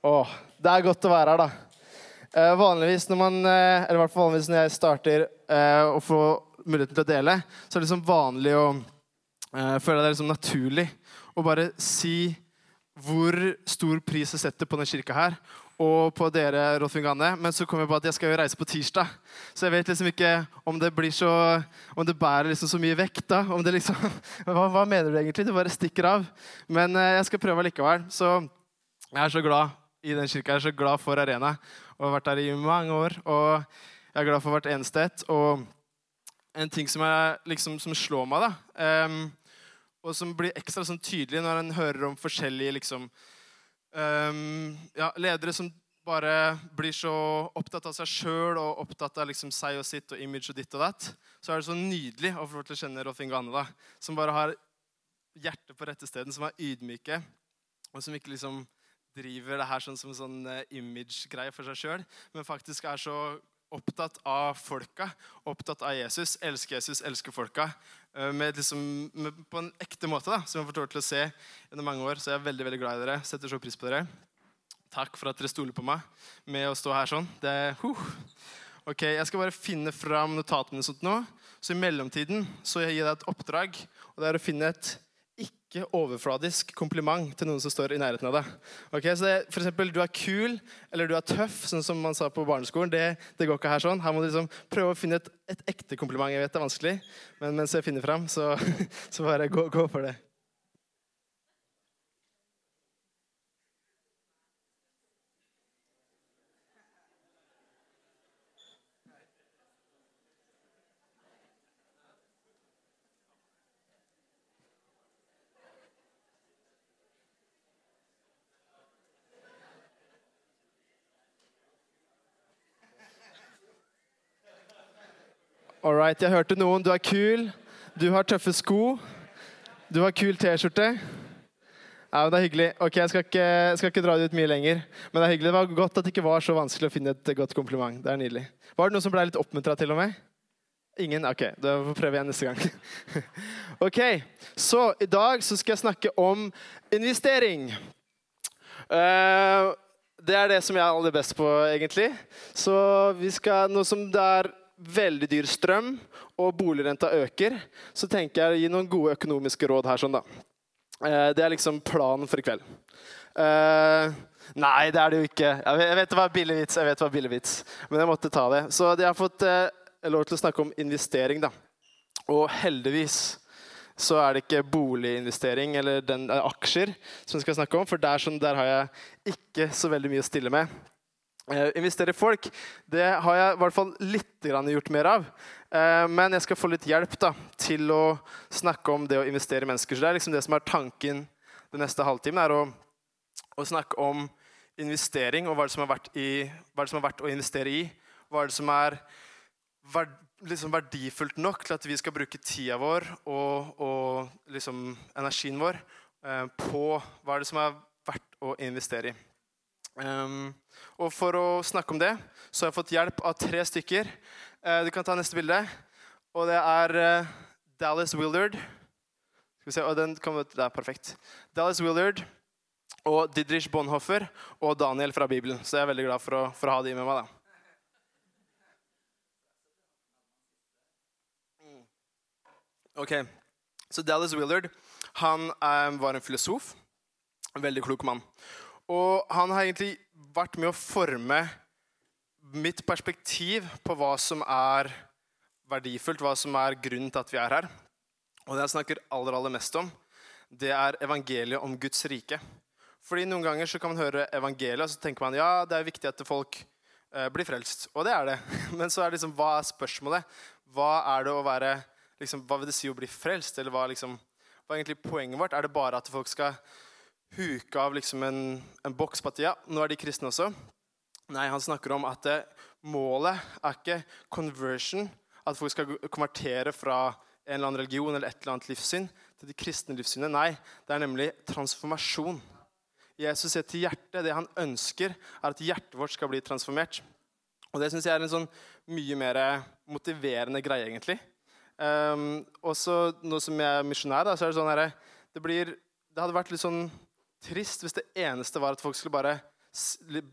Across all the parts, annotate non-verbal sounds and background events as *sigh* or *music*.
Åh, det er godt å være her, da. Eh, vanligvis når man, eh, eller hvert vanligvis når jeg starter eh, å få muligheten til å dele, så er det liksom vanlig å eh, føle det er liksom naturlig å bare si hvor stor pris jeg setter på denne kirka her, og på dere, Rolf Inganne. Men så kom jeg på at jeg skal jo reise på tirsdag, så jeg vet liksom ikke om det blir så Om det bærer liksom så mye vekt, da. Om det liksom *laughs* hva, hva mener du egentlig? Du bare stikker av. Men eh, jeg skal prøve likevel. Så jeg er så glad i den kirka. Er så glad for Arena og har vært der i mange år. Og jeg er glad for hvert eneste et. Og en ting som, er, liksom, som slår meg, da, um, og som blir ekstra sånn tydelig når en hører om forskjellige liksom, um, ja, ledere som bare blir så opptatt av seg sjøl og opptatt av liksom seg og sitt og image og ditt og datt, så er det så nydelig å få til å kjenne Rolf Inge Anne, som bare har hjertet på rette stedet, som er ydmyke, og som ikke liksom driver det her sånn som en sånn eh, image-greie for seg sjøl, men faktisk er så opptatt av folka, opptatt av Jesus, elsker Jesus, elsker folka, eh, med liksom, med, på en ekte måte, da, som jeg har fått lov til å se gjennom mange år. Så jeg er veldig veldig glad i dere. Setter så pris på dere. Takk for at dere stoler på meg med å stå her sånn. Det, huh. Ok, Jeg skal bare finne fram notatene sånt nå. Så i mellomtiden så jeg gir deg et oppdrag, og det er å finne et ikke overfladisk kompliment til noen som står i nærheten av deg. Okay, så det, for eksempel, Du er kul eller du er tøff, sånn som man sa på barneskolen. Det, det går ikke her sånn. Her må du liksom prøve å finne et, et ekte kompliment. Jeg vet det er vanskelig, men mens jeg finner fram, så, *laughs* så bare gå, gå for det. Right, jeg hørte noen. Du er kul. Du har tøffe sko. Du har kul T-skjorte. Ja, men Det er hyggelig. Ok, Jeg skal ikke, skal ikke dra det ut mye lenger. Men det er hyggelig. Det var godt at det ikke var så vanskelig å finne et godt kompliment. Det er nydelig. Var det noen som ble litt oppmuntra til og med? Ingen? Ok, da får vi prøve igjen neste gang. *laughs* ok, Så i dag så skal jeg snakke om investering. Uh, det er det som jeg er aller best på, egentlig. Så vi skal, Noe som det er veldig dyr strøm og boligrenta øker, så tenker jeg å gi noen gode økonomiske råd her. sånn da. Eh, Det er liksom planen for i kveld. Eh, nei, det er det jo ikke. Jeg vet, jeg vet det var billig vits, jeg vet det var billig vits, men jeg måtte ta det. Så jeg har fått eh, lov til å snakke om investering, da. Og heldigvis så er det ikke boliginvestering eller den, aksjer som vi skal snakke om, for der, sånn, der har jeg ikke så veldig mye å stille med. Eh, investere i folk, det har jeg i hvert fall litt gjort mer av. Eh, men jeg skal få litt hjelp da, til å snakke om det å investere i mennesker. Så det er liksom det som er tanken den neste halvtimen, er å, å snakke om investering og hva er i, hva det som er verdt å investere i. Hva er det som er verd, liksom verdifullt nok til at vi skal bruke tida vår og, og liksom energien vår eh, på hva er det som er verdt å investere i. Um, og For å snakke om det så har jeg fått hjelp av tre stykker. Uh, du kan ta neste bilde. Og det er uh, Dallas Willard. Skal vi se, og den ut, Det er perfekt. Dallas Willard og Didrich Bonhoeffer og Daniel fra Bibelen. Så jeg er veldig glad for å, for å ha de med meg. da. Mm. Ok, Så Dallas Willard han um, var en filosof. En veldig klok mann. Og han har egentlig vært med å forme mitt perspektiv på hva som er verdifullt, hva som er grunnen til at vi er her. Og det jeg snakker aller, aller mest om, det er evangeliet om Guds rike. Fordi Noen ganger så kan man høre evangeliet og så tenker man ja, det er viktig at folk eh, blir frelst. Og det er det. *laughs* Men så er liksom, hva er spørsmålet? Hva er det å være, liksom, hva vil det si å bli frelst? Eller hva, liksom, hva er egentlig poenget vårt? Er det bare at folk skal huke av liksom en, en boks på at ja, nå er de kristne også? Nei, han snakker om at det, målet er ikke conversion, at folk skal konvertere fra en eller annen religion eller et eller annet livssyn til de kristne livssynet. Nei, det er nemlig transformasjon. Jesus sier til hjertet, det han ønsker, er at hjertet vårt skal bli transformert. Og det syns jeg er en sånn mye mer motiverende greie, egentlig. Um, også nå som jeg er misjonær, da, så er det sånn herre det, det hadde vært litt sånn trist hvis det eneste var at folk skulle bare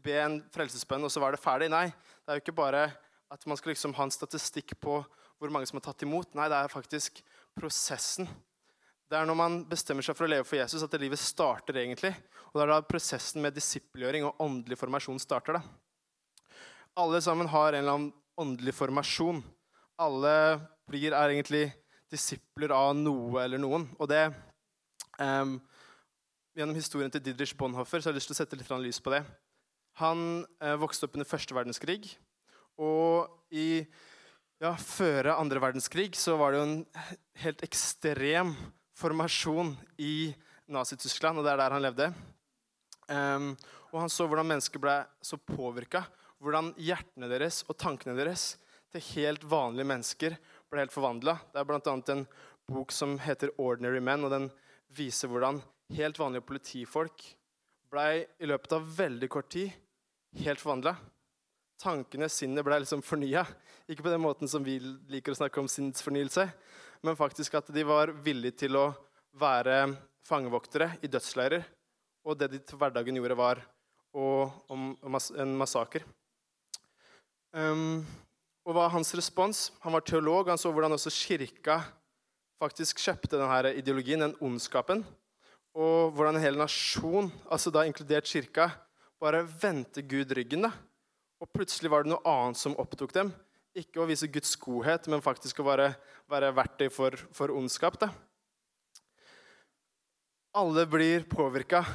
be en frelsesbønn, og så var det ferdig. Nei, det er jo ikke bare at man skal liksom ha en statistikk på hvor mange som har tatt imot. Nei, det er faktisk prosessen. Det er når man bestemmer seg for å leve for Jesus, at det livet starter egentlig. Og det er da prosessen med disippelgjøring og åndelig formasjon starter. da. Alle sammen har en eller annen åndelig formasjon. Alle blir, er egentlig disipler av noe eller noen. Og det um, Gjennom historien til Didrich Bonhoeffer så har jeg lyst til å sette litt lys på det. Han eh, vokste opp under første verdenskrig. Og i ja, før andre verdenskrig så var det jo en helt ekstrem formasjon i Nazi-Tyskland, og det er der han levde. Um, og han så hvordan mennesker ble så påvirka. Hvordan hjertene deres og tankene deres til helt vanlige mennesker ble helt forvandla. Det er bl.a. en bok som heter 'Ordinary Men', og den viser hvordan helt vanlige politifolk ble i løpet av veldig kort tid helt forvandla. Tankene, sinnet, ble liksom fornya. Ikke på den måten som vi liker å snakke om sinnsfornyelse, men faktisk at de var villige til å være fangevoktere i dødsleirer. Og det de til hverdagen gjorde, var en massaker. Um, og hva er hans respons? Han var teolog. Han så hvordan også kirka faktisk kjøpte denne ideologien, den ondskapen. Og hvordan en hel nasjon, altså da inkludert kirka, bare vendte Gud ryggen. da. Og plutselig var det noe annet som opptok dem. Ikke å vise Guds godhet, men faktisk å være, være verktøy for, for ondskap. da. Alle blir påvirka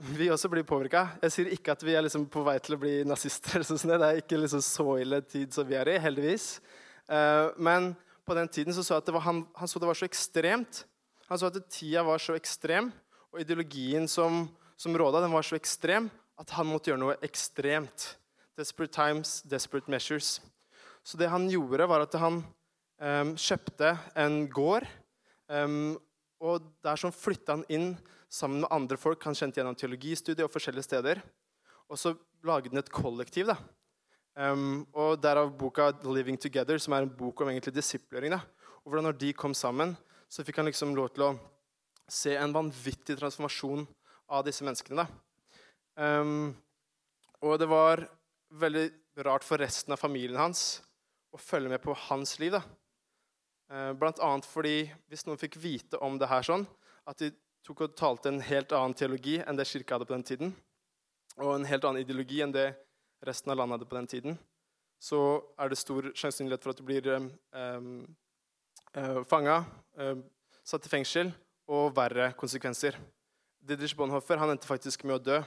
vi også blir påvirka. Jeg sier ikke at vi er liksom på vei til å bli nazister. Sånn det er ikke liksom så ille tid som vi er i, heldigvis. Uh, men på den tiden så, så at var, han, han, så det var så ekstremt. Han så at tida var så ekstrem, og ideologien som, som råda, den var så ekstrem at han måtte gjøre noe ekstremt. Desperate times, desperate measures. Så det han gjorde, var at han um, kjøpte en gård. Um, og der så flytta han inn sammen med andre folk han kjente gjennom teologistudiet og forskjellige steder. Og så laget han et kollektiv. da. Um, og Derav boka 'Living Together', som er en bok om egentlig disiplering. da. Og hvordan når de kom sammen, så fikk han liksom lov til å se en vanvittig transformasjon av disse menneskene. Um, og det var veldig rart for resten av familien hans å følge med på hans liv. da. Uh, blant annet fordi hvis noen fikk vite om det her sånn, at de tok og talte en helt annen teologi enn det kirka hadde på den tiden. Og en helt annen ideologi enn det resten av landet hadde på den tiden. Så er det stor sannsynlighet for at du blir um, um, uh, fanga, uh, satt i fengsel og verre konsekvenser. Didrich Bonhoeffer han endte faktisk med å dø.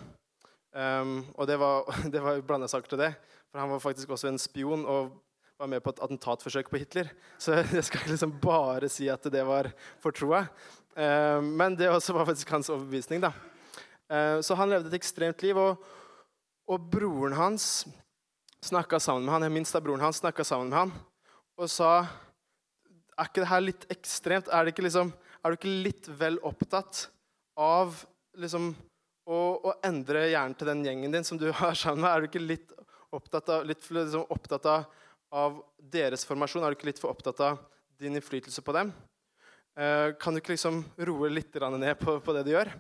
Um, og det var, *laughs* det var blanda saker til det. For han var faktisk også en spion og var med på et attentatforsøk på Hitler. Så *laughs* jeg skal ikke liksom bare si at det var for troa. Eh, men det også var faktisk hans overbevisning. da. Eh, så han levde et ekstremt liv. Og, og broren hans snakka sammen med han, minst av broren hans snakka sammen med han og sa Er ikke det her litt ekstremt? Er, det ikke liksom, er du ikke litt vel opptatt av liksom, å, å, endre hjernen til den gjengen din som du har sammen med? Er du ikke litt opptatt av, litt, liksom, opptatt av, deres formasjon? Er du ikke litt for opptatt av din innflytelse på dem? Eh, kan du ikke liksom roe litt ned på, på, det du gjør?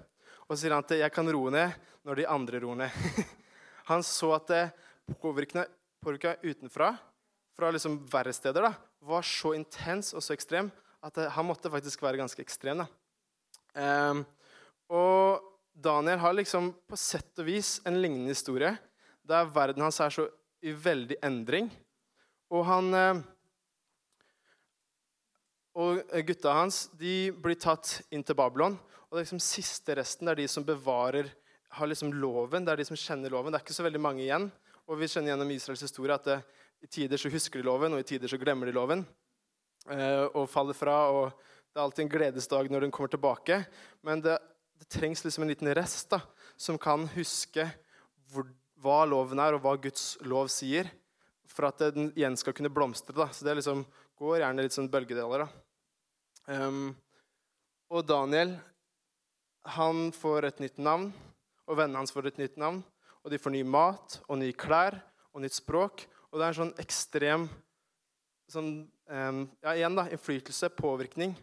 Og så sier han at jeg kan roe ned når de andre roer ned. *laughs* han så at det påvirka utenfra, fra liksom verre steder, da, var så intens og så ekstrem at han måtte faktisk være ganske ekstrem. Um, og Daniel har liksom på sett og vis en lignende historie, der verden hans er så i veldig endring. Og han uh, og eh, gutta hans de blir tatt inn til Babylon. Og det er liksom siste resten det er de som bevarer har liksom loven. Det er de som kjenner loven. Det er ikke så veldig mange igjen. Og vi kjenner gjennom Israels historie at det, i tider så husker de loven, og i tider så glemmer de loven. Eh, og faller fra. og Det er alltid en gledesdag når den kommer tilbake. Men det, det trengs liksom en liten rest da, som kan huske hvor, hva loven er, og hva Guds lov sier, for at den igjen skal kunne blomstre. Da. Så det liksom, går gjerne litt sånn bølgedeler. da. Um, og Daniel han får et nytt navn, og vennene hans får et nytt navn. Og de får ny mat og nye klær og nytt språk. Og det er en sånn ekstrem sånn, um, ja, igjen da, innflytelse, påvirkning.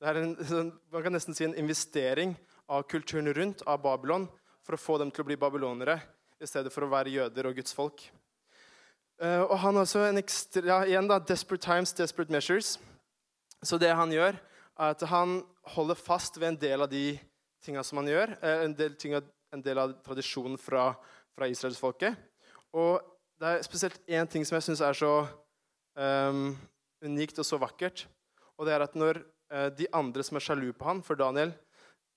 Det er en, sånn, man kan nesten si en investering av kulturen rundt, av Babylon, for å få dem til å bli babylonere i stedet for å være jøder og Guds folk. Eh, og han har også en ekstra, ja, igjen da, Desperate times, desperate measures. Så det han gjør, er at han holder fast ved en del av de tinga som han gjør. Eh, en del, ting, en del av tradisjonen fra, fra israelsfolket. Og det er spesielt én ting som jeg syns er så um, unikt og så vakkert. Og det er at når uh, de andre som er sjalu på han, for Daniel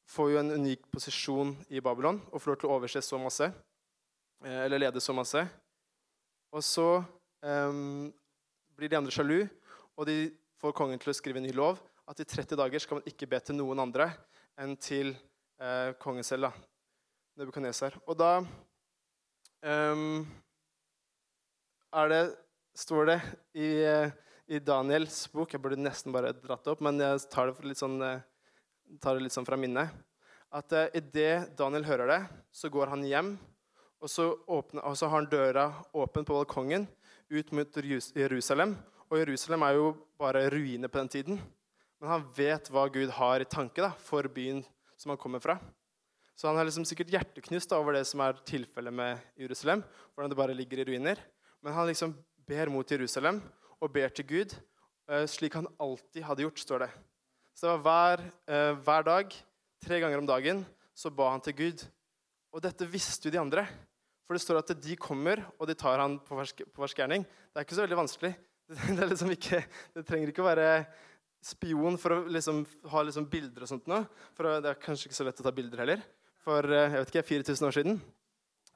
får jo en unik posisjon i Babylon og får lov til å overse så masse, uh, eller lede så masse. Og så um, blir de andre sjalu, og de får kongen til å skrive en ny lov at i 30 dager skal man ikke be til noen andre enn til uh, kongen selv, da, Nebukaneser. Og da um, er det, står det i, eh, i, Daniels bok Jeg burde nesten bare dratt det opp, men jeg tar det litt sånn, eh, tar det litt sånn fra minnet. At uh, idet Daniel hører det, så går han hjem, og så, åpner, og så har han døra åpen på balkongen ut mot Jerusalem. Og Jerusalem er jo bare ruiner på den tiden. Men han vet hva Gud har i tanke da, for byen som han kommer fra. Så han er liksom sikkert hjerteknust over det som er tilfellet med Jerusalem. hvordan det bare ligger i ruiner. Men han liksom ber mot Jerusalem og ber til Gud, eh, slik han alltid hadde gjort, står det. Så det var hver, eh, hver dag, tre ganger om dagen, så ba han til Gud. Og dette visste jo de andre. For det står at de kommer, og de tar han på fersk gjerning. Det er ikke så veldig vanskelig. *laughs* Det, liksom ikke, det trenger ikke å være spion for å liksom, ha liksom bilder og sånt noe. For det er kanskje ikke så lett å ta bilder heller. For eh, jeg vet ikke, 4000 år siden.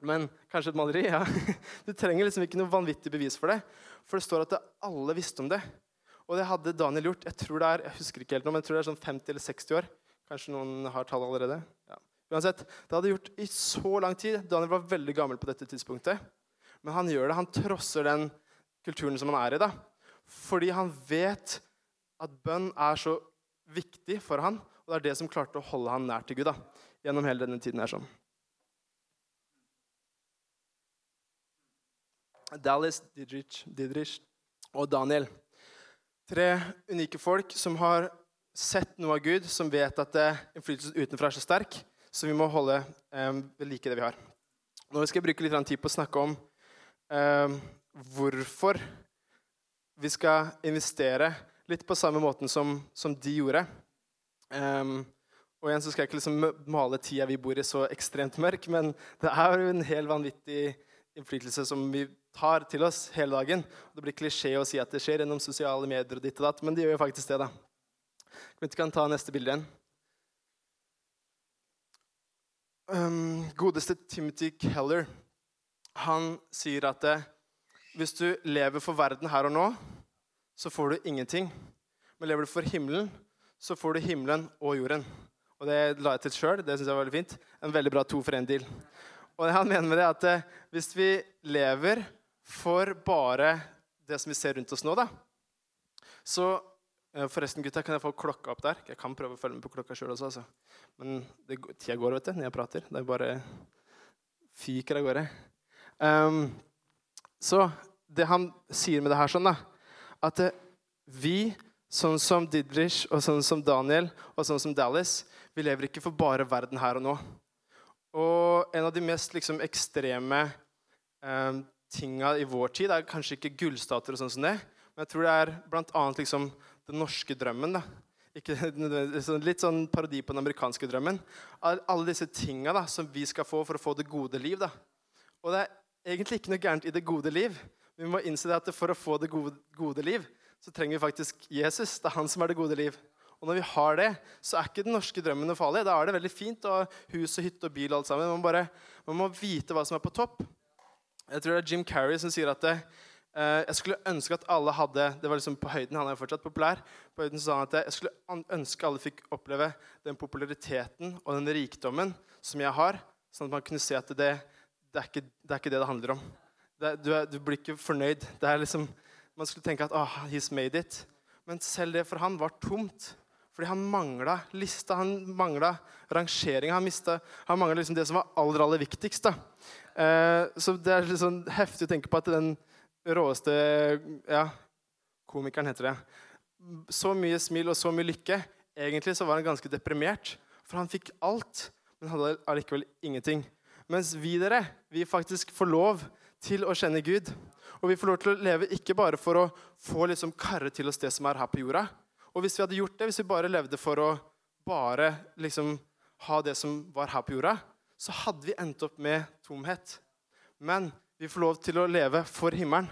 Men kanskje et maleri? ja. *laughs* Du trenger liksom ikke noe vanvittig bevis for det. For det står at alle visste om det. Og det hadde Daniel gjort. Jeg tror det er jeg husker ikke helt nå, men jeg tror det er sånn 50 eller 60 år. Kanskje noen har tall allerede. Ja. Uansett, Det hadde gjort i så lang tid. Daniel var veldig gammel på dette tidspunktet. Men han gjør det. Han trosser den kulturen som han er i. da. Fordi han vet at bønn er så viktig for han, og det er det som klarte å holde han nær til Gud da, gjennom hele denne tiden. her sånn. Dallas, Didrich, Didrich og Daniel. Tre unike folk som har sett noe av Gud, som vet at innflytelsen utenfra er så sterk, så vi må holde eh, ved like det vi har. Nå skal jeg bruke litt tid på å snakke om eh, hvorfor vi skal investere litt på samme måten som, som de gjorde. Um, og igjen så skal jeg ikke liksom male tida vi bor i, så ekstremt mørk, men det er jo en helt vanvittig innflytelse som vi tar til oss hele dagen. Det blir klisjé å si at det skjer gjennom sosiale medier, og ditt og datt, men det gjør jo faktisk det. da. Vi kan ta neste bilde igjen. Um, godeste Timothy Keller han sier at eh, hvis du lever for verden her og nå, så får du ingenting. Men lever du for himmelen, så får du himmelen og jorden. Og Det la jeg til sjøl. Det syns jeg var veldig fint. En veldig bra to for én-deal. Og det han mener med det, er at eh, hvis vi lever for bare det som vi ser rundt oss nå, da, så eh, Forresten, gutta, kan jeg få klokka opp der? Jeg kan prøve å følge med på klokka sjøl også. Altså. Men det, tida går vet du, når jeg prater. Det er bare fyker av gårde. Um, så det han sier med det her, sånn da, at eh, vi, sånn som Didrich og sånn som Daniel og sånn som Dallas, vi lever ikke for bare verden her og nå. Og en av de mest liksom, ekstreme eh, tinga i vår tid er kanskje ikke gullstater, og sånn som det, men jeg tror det er bl.a. Liksom, den norske drømmen. da. Ikke, *laughs* litt sånn parodi på den amerikanske drømmen. Alle disse tinga som vi skal få for å få det gode liv. da. Og det er egentlig ikke noe gærent i det gode liv. Vi må innse det at for å få det gode, gode liv, så trenger vi faktisk Jesus. Det er han som er det gode liv. Og når vi har det, så er ikke den norske drømmen noe farlig. Da er det veldig fint å ha hus og hytte og bil. og alt sammen. Man, bare, man må vite hva som er på topp. Jeg tror det er Jim Carrey som sier at det, eh, jeg skulle ønske at alle hadde Det var liksom på høyden, han er jo fortsatt populær. På høyden sa han at Jeg skulle ønske alle fikk oppleve den populariteten og den rikdommen som jeg har, sånn at man kunne se at det, det, er, ikke, det er, ikke, det det handler om. Det, du, er, du, blir ikke fornøyd. Det er liksom, Man skulle tenke at oh, he's made it. Men selv det for han var tomt. Fordi han mangla lista, han mangla rangeringa. Han, han mangla liksom det som var aller, aller viktigst. Eh, så det er litt sånn heftig å tenke på at den råeste ja, komikeren heter det. Så mye smil og så mye lykke. Egentlig så var han ganske deprimert, for han fikk alt, men hadde allikevel ingenting. Mens vi dere, vi faktisk får lov til å kjenne Gud. Og vi får lov til å leve ikke bare for å få liksom karre til oss det som er her på jorda. Og hvis vi hadde gjort det, hvis vi bare levde for å bare liksom ha det som var her på jorda, så hadde vi endt opp med tomhet. Men vi får lov til å leve for himmelen.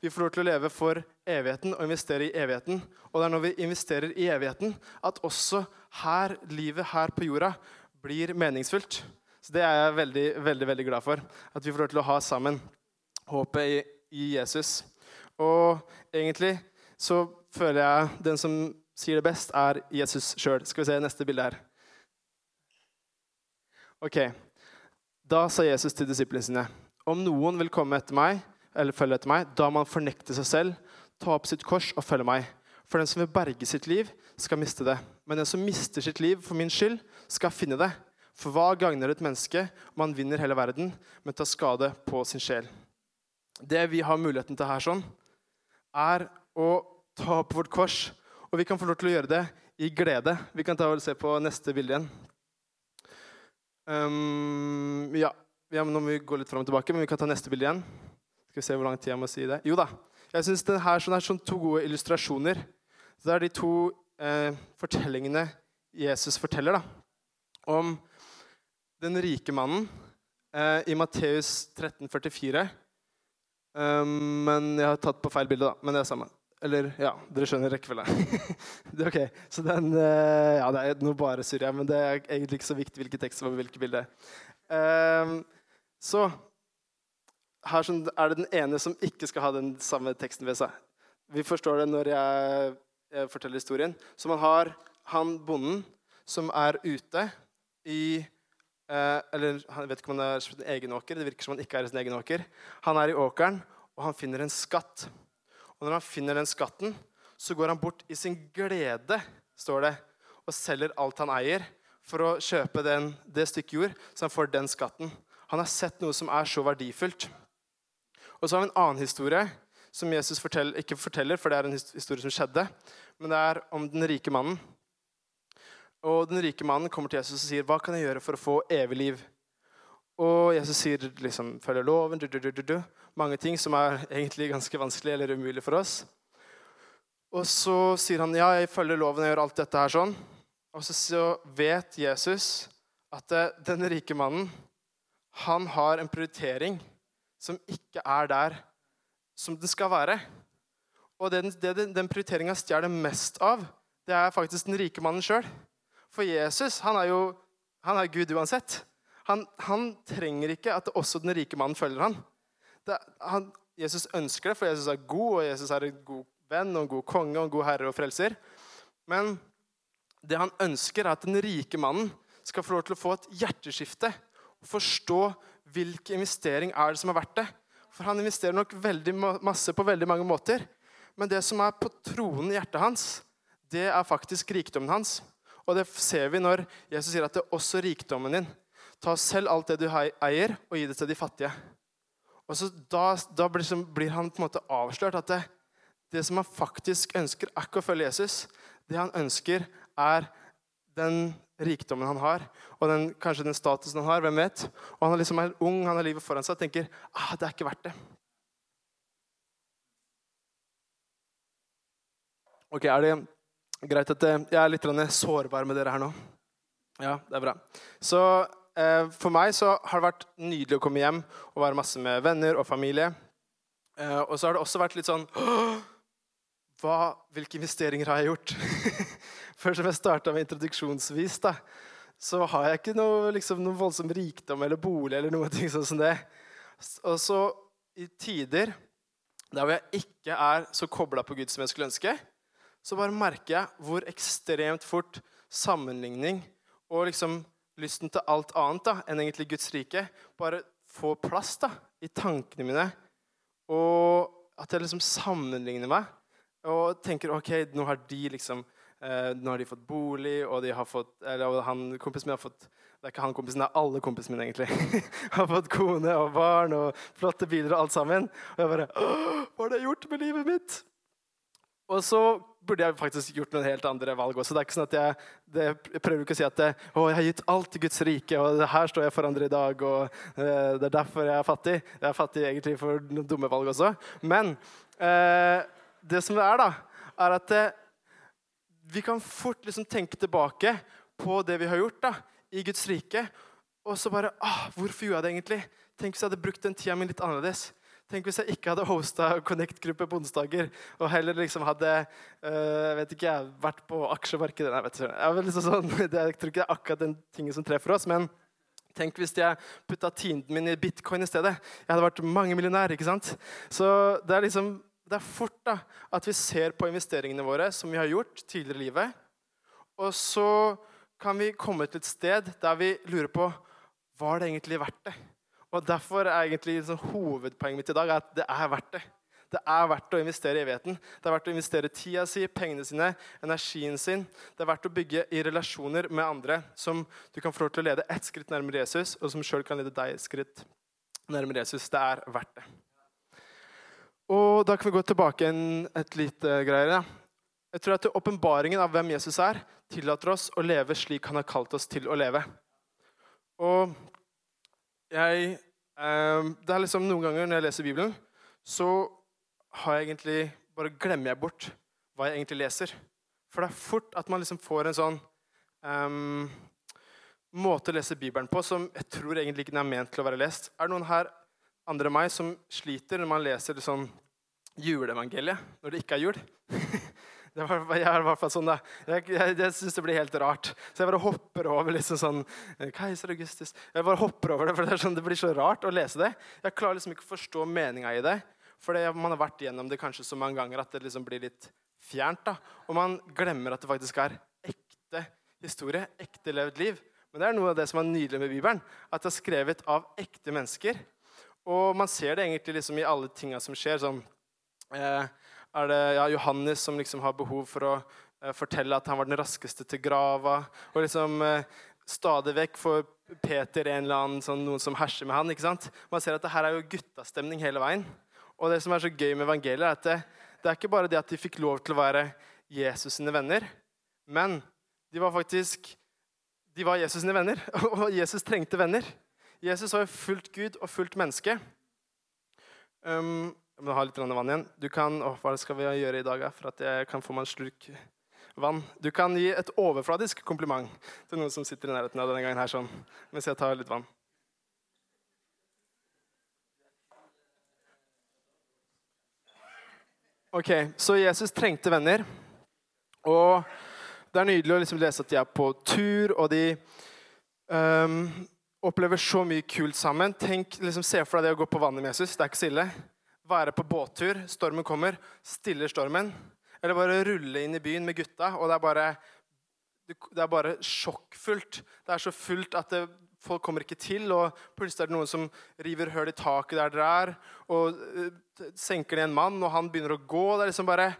Vi får lov til å leve for evigheten og investere i evigheten. Og det er når vi investerer i evigheten, at også her, livet her på jorda blir meningsfullt. Så det er jeg veldig, veldig, veldig glad for. At vi får lov til å ha sammen håpet i, i Jesus. Og egentlig så føler jeg den som sier det best, er Jesus sjøl. Skal vi se neste bilde her. Ok. Da sa Jesus til disiplene sine.: Om noen vil komme etter meg, eller følge etter meg, da må man fornekte seg selv, ta opp sitt kors og følge meg. For den som vil berge sitt liv, skal miste det. Men den som mister sitt liv for min skyld, skal finne det. For hva gagner et menneske om han vinner hele verden, men tar skade på sin sjel? Det vi har muligheten til her, sånn, er å ta opp vårt kors. Og vi kan få lov til å gjøre det i glede. Vi kan ta og se på neste bilde igjen. Um, ja, ja nå må vi gå litt fram og tilbake, men vi kan ta neste bilde igjen. Skal vi se hvor lang tid jeg må si det. Jo da. Jeg syns det her sånn er sånn to gode illustrasjoner. Det er de to eh, fortellingene Jesus forteller da, om den rike mannen eh, i Matteus 13,44. Um, men jeg har tatt på feil bilde, da. Men det er samme. Eller, ja, dere skjønner rekkefølga. *laughs* ok, så den uh, Ja, det er noe bare surr, men det er egentlig ikke så viktig hvilken tekst som var hvilket bilde. Um, så her er det den ene som ikke skal ha den samme teksten ved seg. Vi forstår det når jeg, jeg forteller historien. Så man har han bonden som er ute i uh, Eller jeg vet ikke om han er sin egen åker. Det virker som han ikke er i sin egen åker. Han er i åkeren, og han finner en skatt. Og når han finner den skatten, så går han bort i sin glede, står det, og selger alt han eier, for å kjøpe den, det stykket jord, så han får den skatten. Han har sett noe som er så verdifullt. Og så har vi en annen historie som Jesus forteller, ikke forteller, for det er en historie som skjedde. Men det er om den rike mannen. Og den rike mannen kommer til Jesus og sier, 'Hva kan jeg gjøre for å få evig liv?' Og Jesus sier liksom, 'Følger loven', du, du, du, mange ting som er egentlig ganske vanskelig eller umulig for oss. Og så sier han, 'Ja, jeg følger loven, jeg gjør alt dette her sånn'. Og så vet Jesus at eh, den rike mannen, han har en prioritering som ikke er der som den skal være. Og det, den, den prioriteringa stjeler mest av, det er faktisk den rike mannen sjøl. For Jesus han er jo han er Gud uansett. Han, han, trenger ikke at også den rike mannen følger han. Det, han. Jesus ønsker det, for Jesus er god, og Jesus er en god venn og en god konge og en god herre og frelser. Men det han ønsker, er at den rike mannen skal få lov til å få et hjerteskifte og forstå hvilken investering er det som er verdt det. For han investerer nok veldig masse på veldig mange måter. Men det som er på tronen i hjertet hans, det er faktisk rikdommen hans. Og det ser vi når Jesus sier at det er også rikdommen din. Ta selv alt det du eier, og gi det til de fattige. Og så Da, da blir, blir, han på en måte avslørt at det, det som han faktisk ønsker, er ikke å følge Jesus. Det han ønsker, er den rikdommen han har, og den, kanskje den statusen han har. hvem vet? Og Han er liksom er ung, han har livet foran seg og tenker ah, det er ikke verdt det. Ok, Er det greit at eh, jeg er litt sårbar med dere her nå? Ja, det er bra. Så eh, For meg så har det vært nydelig å komme hjem og være masse med venner og familie. Eh, og så har det også vært litt sånn hva, Hvilke investeringer har jeg gjort? *laughs* Før som jeg starta med introduksjonsvis, da, så har jeg ikke noe, liksom, noe voldsom rikdom eller bolig eller noe sånn som det. Og så i tider der hvor jeg ikke er så kobla på Gud som jeg skulle ønske, så bare merker jeg hvor ekstremt fort sammenligning og liksom lysten til alt annet da, enn egentlig Guds rike bare får plass da, i tankene mine. Og at jeg liksom sammenligner meg og tenker ok, nå har de liksom Eh, nå har de fått bolig, og de har fått eller han, kompisen min har fått Det er ikke han kompisen, det er alle kompisene mine, egentlig. *laughs* har fått kone og barn og flotte biler og alt sammen. Og jeg bare Hva har det gjort med livet mitt? Og så burde jeg faktisk gjort noen helt andre valg også. Det er ikke sånn at jeg, det, jeg prøver ikke å si at det, å, jeg har gitt alt til Guds rike, og her står jeg for andre i dag, og uh, det er derfor jeg er fattig. Jeg er fattig egentlig for noen dumme valg også. Men uh, det som det er, da, er at uh, vi kan fort liksom tenke tilbake på det vi har gjort da, i Guds rike, og så bare ah, Hvorfor gjorde jeg det egentlig? Tenk hvis jeg hadde brukt den tida mi litt annerledes. Tenk hvis jeg ikke hadde hosta Connect-gruppe på onsdager, og heller liksom hadde øh, vet ikke vært på aksjemarkedet. Nei, vet du, jeg, liksom sånn, *laughs* det, jeg tror ikke det er akkurat den tingen som treffer oss. men Tenk hvis jeg putta tiden min i bitcoin i stedet. Jeg hadde vært mange millionær. ikke sant? Så det liksom, det er fort da, at vi ser på investeringene våre som vi har gjort tidligere i livet. Og så kan vi komme til et sted der vi lurer på var det egentlig verdt det. Og Derfor er egentlig liksom, hovedpoenget mitt i dag at det er verdt det. Det er verdt å investere i evigheten. Det er verdt å investere tida si, pengene sine, energien sin. Det er verdt å bygge i relasjoner med andre som du kan få lov til å lede ett skritt nærmere Jesus, og som sjøl kan lede deg et skritt nærmere Jesus. Det er verdt det. Og Da kan vi gå tilbake en, et lite greier. Ja. Jeg tror at Åpenbaringen av hvem Jesus er, tillater oss å leve slik han har kalt oss til å leve. Og jeg eh, Det er liksom noen ganger når jeg leser Bibelen, så har jeg egentlig bare glemmer jeg bort hva jeg egentlig leser. For det er fort at man liksom får en sånn eh, måte å lese Bibelen på som jeg tror egentlig ikke er ment til å være lest. Er det noen her andre enn meg som sliter når man leser sånn juleevangeliet når det ikke er jul? *laughs* Det var, jeg er i hvert fall sånn da. Jeg, jeg, jeg syns det blir helt rart. Så jeg bare hopper over liksom sånn eh, Keiser Augustus. Jeg bare hopper over det, for det, sånn, det, blir så rart å lese det. Jeg klarer liksom ikke å forstå meninga i det. For man har vært gjennom det kanskje så mange ganger at det liksom blir litt fjernt. da. Og man glemmer at det faktisk er ekte historie, ekte levd liv. Men det er noe av det som er nydelig med Bibelen. At det er skrevet av ekte mennesker. Og man ser det egentlig liksom i alle tinga som skjer. sånn, eh, er det ja, Johannes som liksom har behov for å eh, fortelle at han var den raskeste til grava. Og liksom eh, stadig vekk får Peter en eller annen sånn, noen som herser med han. ikke sant? Man ser at det her er jo guttastemning hele veien. Og det som er så gøy med evangeliet, er at det, det er ikke bare det at de fikk lov til å være Jesus sine venner, men de var faktisk de var Jesus sine venner, *laughs* og Jesus trengte venner. Jesus var jo fullt Gud og fullt menneske. Um, jeg må ha litt vann igjen. Du kan, å, Hva skal vi gjøre i dag for at jeg kan få meg en slurk vann? Du kan gi et overfladisk kompliment til noen som sitter i nærheten av denne gangen her, sånn, mens jeg tar litt vann. Ok, Så Jesus trengte venner. Og det er nydelig å liksom lese at de er på tur, og de um, opplever så mye kult sammen. Tenk, liksom, Se for deg det å gå på vannet med Jesus. Det er ikke så ille være på båttur, stormen kommer, stiller stormen. Eller bare rulle inn i byen med gutta, og det er bare, det er bare sjokkfullt. Det er så fullt at det, folk kommer ikke til, og plutselig er det noen som river hull i taket der dere er, og uh, senker ned en mann, og han begynner å gå. Det er liksom bare,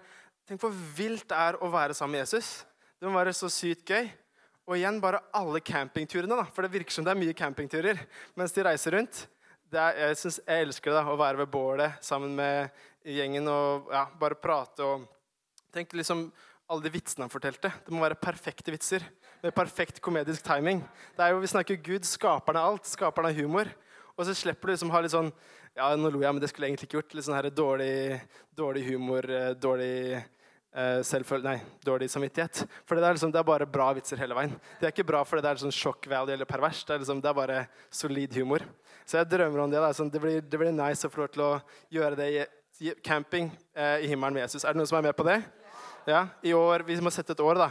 Tenk hvor vilt det er å være sammen med Jesus. Det må være så sykt gøy. Og igjen bare alle campingturene, da, for det virker som det er mye campingturer mens de reiser rundt er, jeg, synes, jeg, elsker det å være ved bålet sammen med gjengen og ja, bare prate. og Tenk liksom alle de vitsene han fortalte. Det må være perfekte vitser. Med perfekt komedisk timing. Det er jo, Vi snakker Gud, skaperen av alt. Skaperen av humor. Og så slipper du liksom ha litt sånn Ja, nå lo jeg, men det skulle jeg egentlig ikke gjort. Litt sånn her dårlig, dårlig humor, eh, dårlig uh, Nei, dårlig samvittighet. For det er, liksom, det er bare bra vitser hele veien. Det er ikke bra fordi det er sånn sjokk value eller pervers. Det er, liksom, det er bare solid humor. Så jeg drømmer om det. da. det, blir, det, blir, nice å få lov til å gjøre det i camping eh, i himmelen med Jesus. Er det noen som er med på det? Ja, i år, Vi må sette et år, da.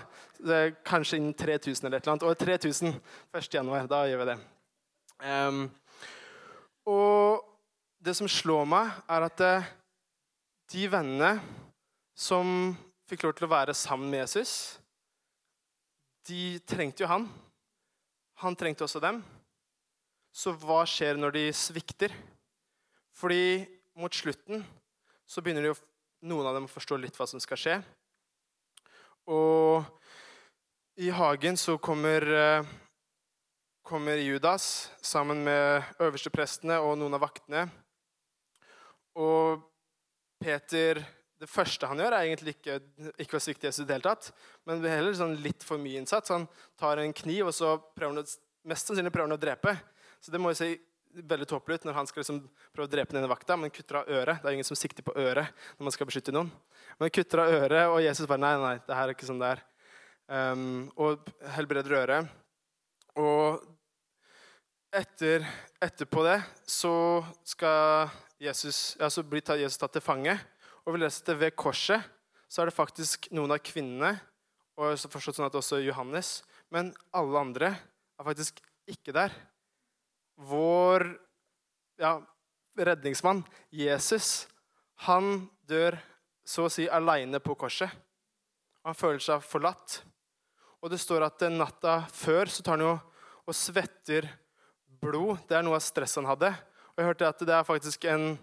Kanskje innen 3000 eller et eller annet. År 3000. 1. januar. Da gjør vi det. Um, og det som slår meg, er at eh, de vennene som fikk lov til å være sammen med Jesus, de trengte jo han. Han trengte også dem. Så hva skjer når de svikter? Fordi mot slutten så begynner jo noen av dem å forstå litt hva som skal skje. Og i hagen så kommer, eh, kommer Judas sammen med øversteprestene og noen av vaktene. Og Peter, det første han gjør, er egentlig ikke, ikke å svikte Jesus i det hele tatt, men det er heller sånn litt for mye innsats. Han tar en kniv, og så prøver han mest sannsynlig prøver han å drepe. Så det må jo se veldig tåpelig ut når han skal liksom prøve å drepe denne vakta, men kutter av øret. Det er ingen som sikter på øret når man skal beskytte noen. Men kutter av øret, og Jesus bare nei, nei, det her er ikke sånn det er. Um, og helbreder øret. Og etter, etterpå det så skal Jesus, ja, så blir Jesus tatt til fange. Og vi leser det ved korset, så er det faktisk noen av kvinnene, og forstått sånn at også Johannes, men alle andre er faktisk ikke der. Vår ja, redningsmann, Jesus, han dør så å si aleine på korset. Han føler seg forlatt. Og det står at natta før så tar han jo og svetter blod. Det er noe av stresset han hadde. Og jeg hørte at det er faktisk en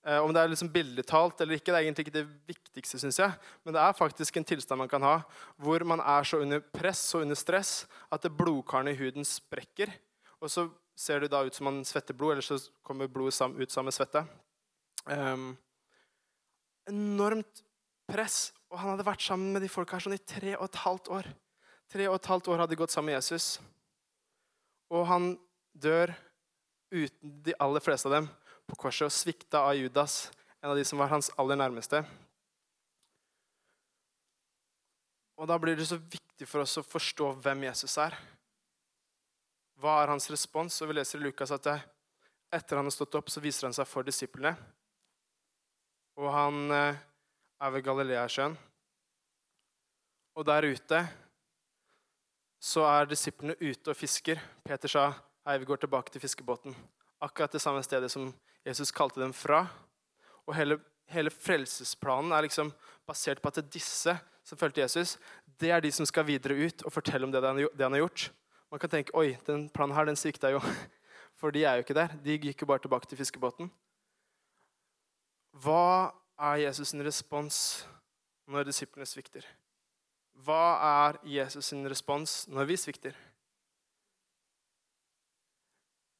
Eh, om det er liksom bildetalt eller ikke, det er egentlig ikke det viktigste, synes jeg. Men det er faktisk en tilstand man kan ha hvor man er så under press og under stress at blodkarene i huden sprekker. Og så ser det da ut som man svetter blod, eller så kommer blodet ut sammen med svette. Um, enormt press. Og han hadde vært sammen med de folka her sånn i tre og et halvt år. Tre og et halvt år hadde de gått sammen med Jesus. Og han dør uten de aller fleste av dem på korset og svikta av Judas, en av de som var hans aller nærmeste. Og Da blir det så viktig for oss å forstå hvem Jesus er. Hva er hans respons? Og Vi leser i Lukas at etter han har stått opp, så viser han seg for disiplene. Og han eh, er ved Galileasjøen. Og der ute så er disiplene ute og fisker. Peter sa hei, vi går tilbake til fiskebåten. Akkurat det samme stedet som Jesus kalte dem fra. Og hele, hele frelsesplanen er liksom basert på at disse som fulgte Jesus, det er de som skal videre ut og fortelle om det han, har gjort. Man kan tenke oi, den planen her den svikta jo. *laughs* For de er jo ikke der. De gikk jo bare tilbake til fiskebåten. Hva er Jesus' sin respons når disiplene svikter? Hva er Jesus' sin respons når vi svikter?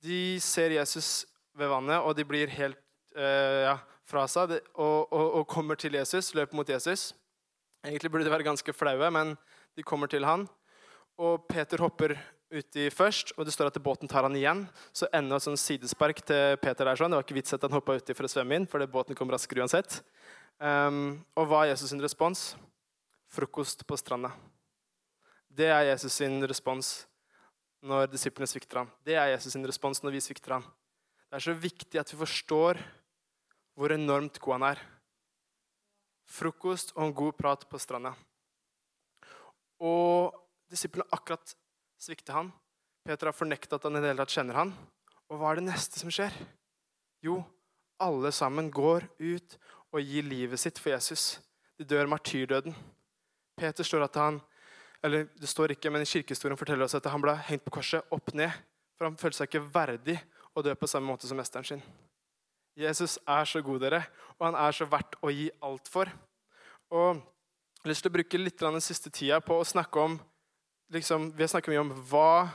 De ser Jesus ved vannet, og de blir helt eh, ja, fra seg og, og, og, kommer til Jesus, løper mot Jesus. Egentlig burde de være ganske flaue, men de kommer til han. Og Peter hopper uti først, og det står at båten tar han igjen. Så enda et sånn sidespark til Peter der. sånn. Det var ikke vits at han hoppa uti for å svømme inn, for båten kom raskere uansett. Um, og hva er Jesus' sin respons? Frokost på stranda. Det er Jesus' sin respons når disiplene svikter ham. Det er Jesus' sin respons når vi svikter ham. Det er så viktig at vi forstår hvor enormt god han er. Frokost og en god prat på stranda. Og disiplene akkurat svikter han. Peter har fornekta at han i det hele tatt kjenner han. Og hva er det neste som skjer? Jo, alle sammen går ut og gir livet sitt for Jesus. De dør martyrdøden. Peter står at han eller det står ikke, men Kirkehistorien forteller oss at han ble hengt på korset opp ned. For han følte seg ikke verdig å dø på samme måte som mesteren sin. Jesus er så god, dere, og han er så verdt å gi alt for. Og Jeg har lyst til å bruke litt den siste tida på å snakke om liksom, Vi har snakket mye om hva,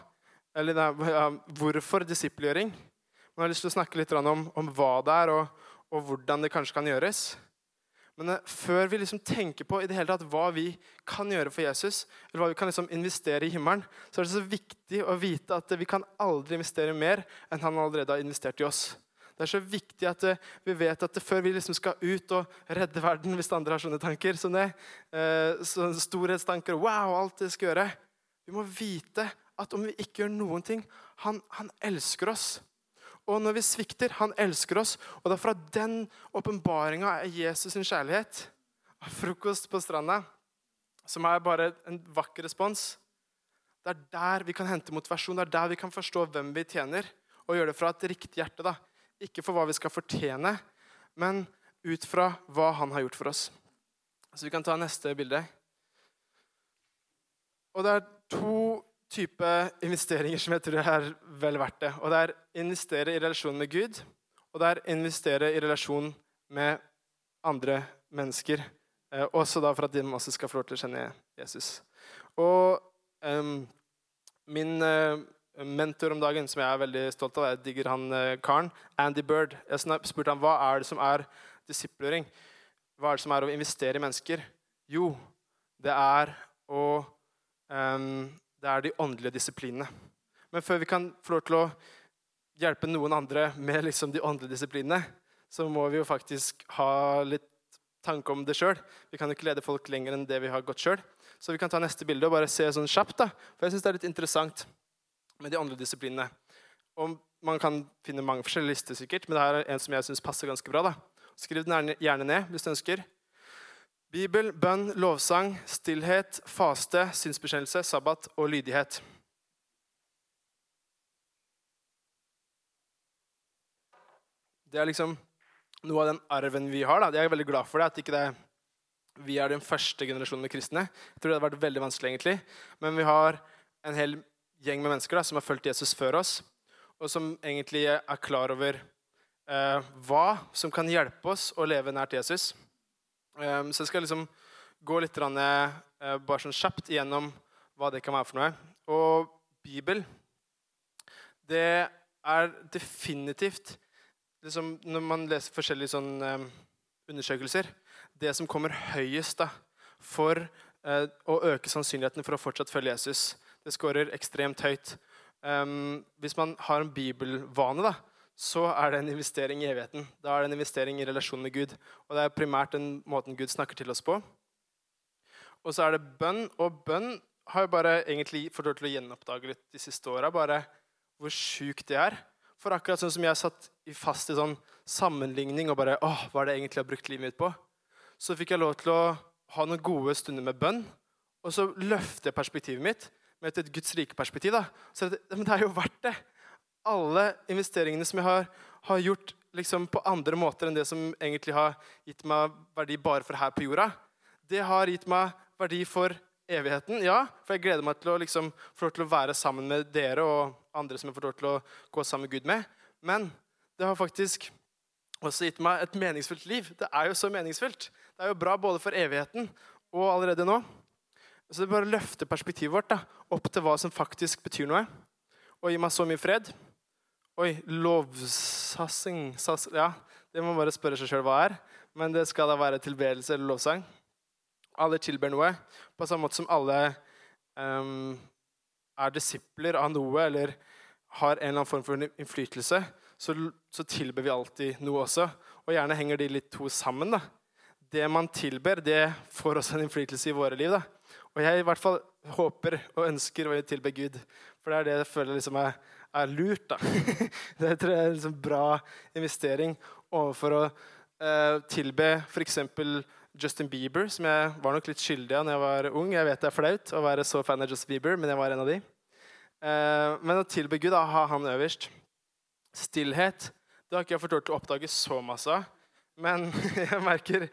eller ja, hvorfor disippelgjøring. Men jeg har lyst til å snakke litt om, om hva det er, og, og hvordan det kanskje kan gjøres. Men eh, før vi liksom tenker på i det hele tatt hva vi kan gjøre for Jesus, eller hva vi kan liksom investere i himmelen, så er det så viktig å vite at vi kan aldri investere mer enn han allerede har investert i oss. Det er så viktig at eh, vi vet at før vi liksom skal ut og redde verden, hvis andre har sånne tanker som det, eh, så storhetstanker Wow, alt det skal gjøre. Vi må vite at om vi ikke gjør noen ting Han, han elsker oss. Og når vi svikter Han elsker oss. Og det er fra den åpenbaringa er Jesus sin kjærlighet. Frokost på stranda, som er bare en vakker respons. Det er der vi kan hente motivasjon, det er der vi kan forstå hvem vi tjener. Og gjøre det fra et riktig hjerte. da. Ikke for hva vi skal fortjene, men ut fra hva han har gjort for oss. Så vi kan ta neste bilde. Og det er to type investeringer som jeg tror er vel verdt det. Og det er investere i relasjon med Gud, og det er investere i relasjon med andre mennesker. Eh, også da for at de også skal få lov til å kjenne Jesus. Og eh, min eh, mentor om dagen, som jeg er veldig stolt av, jeg digger han uh, karen, Andy Bird. Jeg spurte ham hva er det som er disiplering. hva er det som er å investere i mennesker? Jo, det er å Det er de åndelige disiplinene. Men før vi kan få lov til å hjelpe noen andre med liksom de åndelige disiplinene, så må vi jo faktisk ha litt tanke om det sjøl. Vi kan jo ikke lede folk lenger enn det vi har gått sjøl. Så vi kan ta neste bilde og bare se sånn kjapt. da. For jeg syns det er litt interessant med de åndelige disiplinene. Og man kan finne mange forskjellige lister, sikkert, men det her er en som jeg syns passer ganske bra. da. Skriv den gjerne ned hvis du ønsker. Bibel, bønn, lovsang, stillhet, faste, synsbekjennelse, sabbat og lydighet. Det er liksom noe av den arven vi har. da. Jeg er veldig glad for det, at ikke det, vi er den første generasjonen med kristne. Jeg tror det hadde vært veldig vanskelig, egentlig. Men vi har en hel gjeng med mennesker da, som har fulgt Jesus før oss, og som egentlig er klar over eh, hva som kan hjelpe oss å leve nært Jesus. Um, så jeg skal liksom gå litt rann, uh, bare sånn kjapt igjennom hva det kan være for noe. Og Bibel, det er definitivt liksom, Når man leser forskjellige sånn, um, undersøkelser Det som kommer høyest da, for uh, å øke sannsynligheten for å fortsatt følge Jesus, det scorer ekstremt høyt. Um, hvis man har en bibelvane, da, så er det en investering i evigheten. Da er det en investering i relasjonen med Gud. Og det er primært den måten Gud snakker til oss på. Og så er det bønn. Og bønn har jo bare egentlig fått lov til å gjenoppdage litt de siste åra. Bare hvor sjukt det er. For akkurat sånn som jeg satt fast i sånn sammenligning og bare åh, hva er det egentlig jeg har brukt livet mitt på, så fikk jeg lov til å ha noen gode stunder med bønn. Og så løfter jeg perspektivet mitt med et Guds rike perspektiv. da. Så det, det er jo verdt det. Alle investeringene som jeg har, har gjort liksom på andre måter enn det som egentlig har gitt meg verdi bare for her på jorda, det har gitt meg verdi for evigheten. Ja, for jeg gleder meg til å liksom få lov til å være sammen med dere og andre som jeg får lov til å gå sammen med Gud med. Men det har faktisk også gitt meg et meningsfullt liv. Det er jo så meningsfullt. Det er jo bra både for evigheten og allerede nå. Så det bare løfter perspektivet vårt da, opp til hva som faktisk betyr noe. Og gir meg så mye fred. Oi, lovsassing Ja, det må man bare spørre seg sjøl hva er. Men det skal da være tilbedelse eller lovsang. Alle tilber noe, på samme måte som alle um, er disipler av noe eller har en eller annen form for innflytelse, så, så, tilber vi alltid noe også. Og gjerne henger de litt to sammen. da. Det man tilber, det får også en innflytelse i våre liv. da. Og jeg i hvert fall håper og ønsker å tilbe Gud. For det er det jeg føler liksom er, er lurt. da. *laughs* det tror jeg er en liksom bra investering overfor å eh, tilbe f.eks. Justin Bieber, som jeg var nok litt skyldig av da jeg var ung. Jeg vet det er flaut å være så fan av Justin Bieber, men jeg var en av de. Eh, men å tilbe Gud, da, ha han øverst. Stillhet det har ikke jeg til å oppdage så masse av. Men *laughs* jeg merker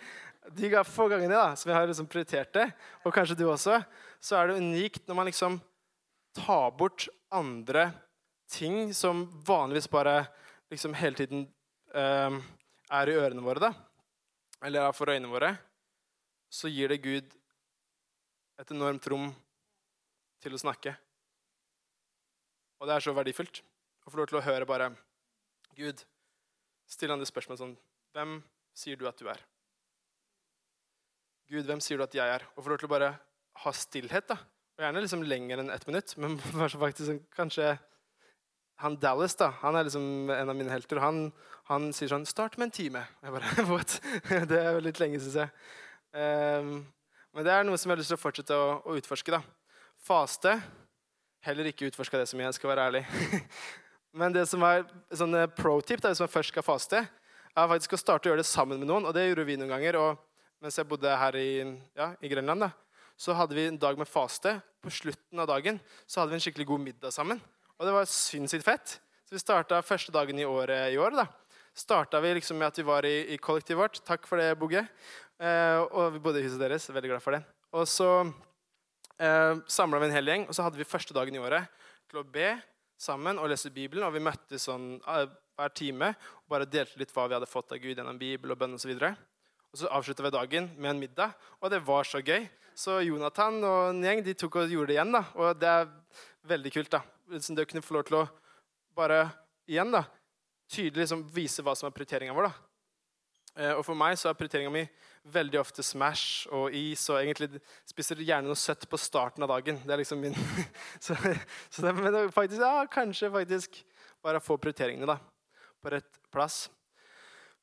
de få gangene da, som jeg har liksom prioritert det, og kanskje du også, så er det unikt når man liksom tar bort andre ting som vanligvis bare liksom hele tiden eh, er i ørene våre, da. Eller er for øynene våre så gir det Gud et enormt rom til å snakke. Og det er så verdifullt å få lov til å høre bare Gud, stille han det spørsmålet sånn Hvem sier du at du er? Gud, hvem sier du at jeg er? Og få lov til å bare ha stillhet. da. Og Gjerne liksom lenger enn ett minutt, men *laughs* faktisk sånn, kanskje han Dallas da, han er liksom en av mine helter. Han, han sier sånn 'Start med en time.' Jeg bare, *laughs* What? *laughs* Det er jo litt lenge, syns jeg. Um, men det er noe som jeg har lyst til å fortsette å, å utforske. da. Faste Heller ikke utforska det så mye, jeg skal være ærlig. *laughs* men det som er sånn eh, pro-tip hvis man først skal faste, er faktisk å starte å gjøre det sammen med noen. Og det gjorde vi noen ganger. og Mens jeg bodde her i, ja, i Grønland, da, så hadde vi en dag med faste. På slutten av dagen så hadde vi en skikkelig god middag sammen. Og det var sinnssykt fett. Så vi starta første dagen i året i år. da. Starta vi liksom med at vi var i, i kollektivet vårt. Takk for det, Bugge. Eh, og vi bodde i huset deres. Veldig glad for det. Og så eh, samla vi en hel gjeng, og så hadde vi første dagen i året til å be sammen og lese Bibelen. Og vi møttes sånn eh, hver time og bare delte litt hva vi hadde fått av Gud gjennom Bibel og bønn osv. Og, og så avslutta vi dagen med en middag, og det var så gøy. Så Jonathan og en gjeng de tok og gjorde det igjen. da, Og det er veldig kult. da. Det å kunne få lov til å bare igjen da, tydelig liksom vise hva som er prioriteringa vår. da. Eh, og for meg så er prioriteringa mi veldig ofte Smash og is. Og egentlig spiser gjerne noe søtt på starten av dagen. Det er liksom min *laughs* Så, så det, men faktisk, ja, kanskje faktisk bare få prioriteringene da, på rett plass.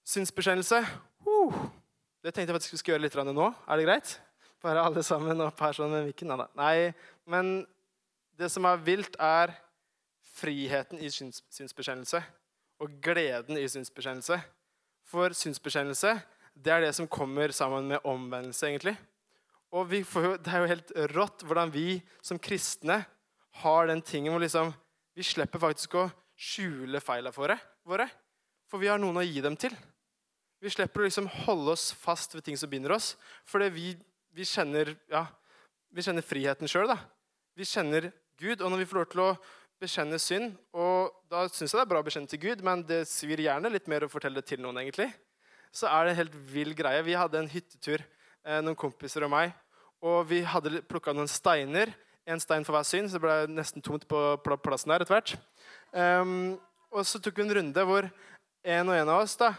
Synsbekjennelse. Uh, det tenkte jeg faktisk vi skulle gjøre litt nå. Er det greit? Bare alle sammen opp her sånn med mikken? Nei, men det som er vilt, er friheten i syns, synsbekjennelse. Og gleden i synsbekjennelse. For synsbekjennelse det er det som kommer sammen med omvendelse, egentlig. Og får, Det er jo helt rått hvordan vi som kristne har den tingen hvor liksom, vi slipper faktisk å skjule feilene våre. For vi har noen å gi dem til. Vi slipper å liksom holde oss fast ved ting som binder oss. Fordi vi, vi, kjenner, ja, vi kjenner friheten sjøl. Vi kjenner Gud. Og når vi får lov til å bekjenne synd Og da syns jeg det er bra å bekjenne til Gud, men det svir gjerne litt mer å fortelle det til noen. egentlig. Så er det en helt vill greie. Vi hadde en hyttetur, eh, noen kompiser og meg. Og vi hadde plukka noen steiner. En stein for hver synd, så det ble nesten tomt på plassen der etter hvert. Um, og så tok vi en runde hvor en og en av oss da,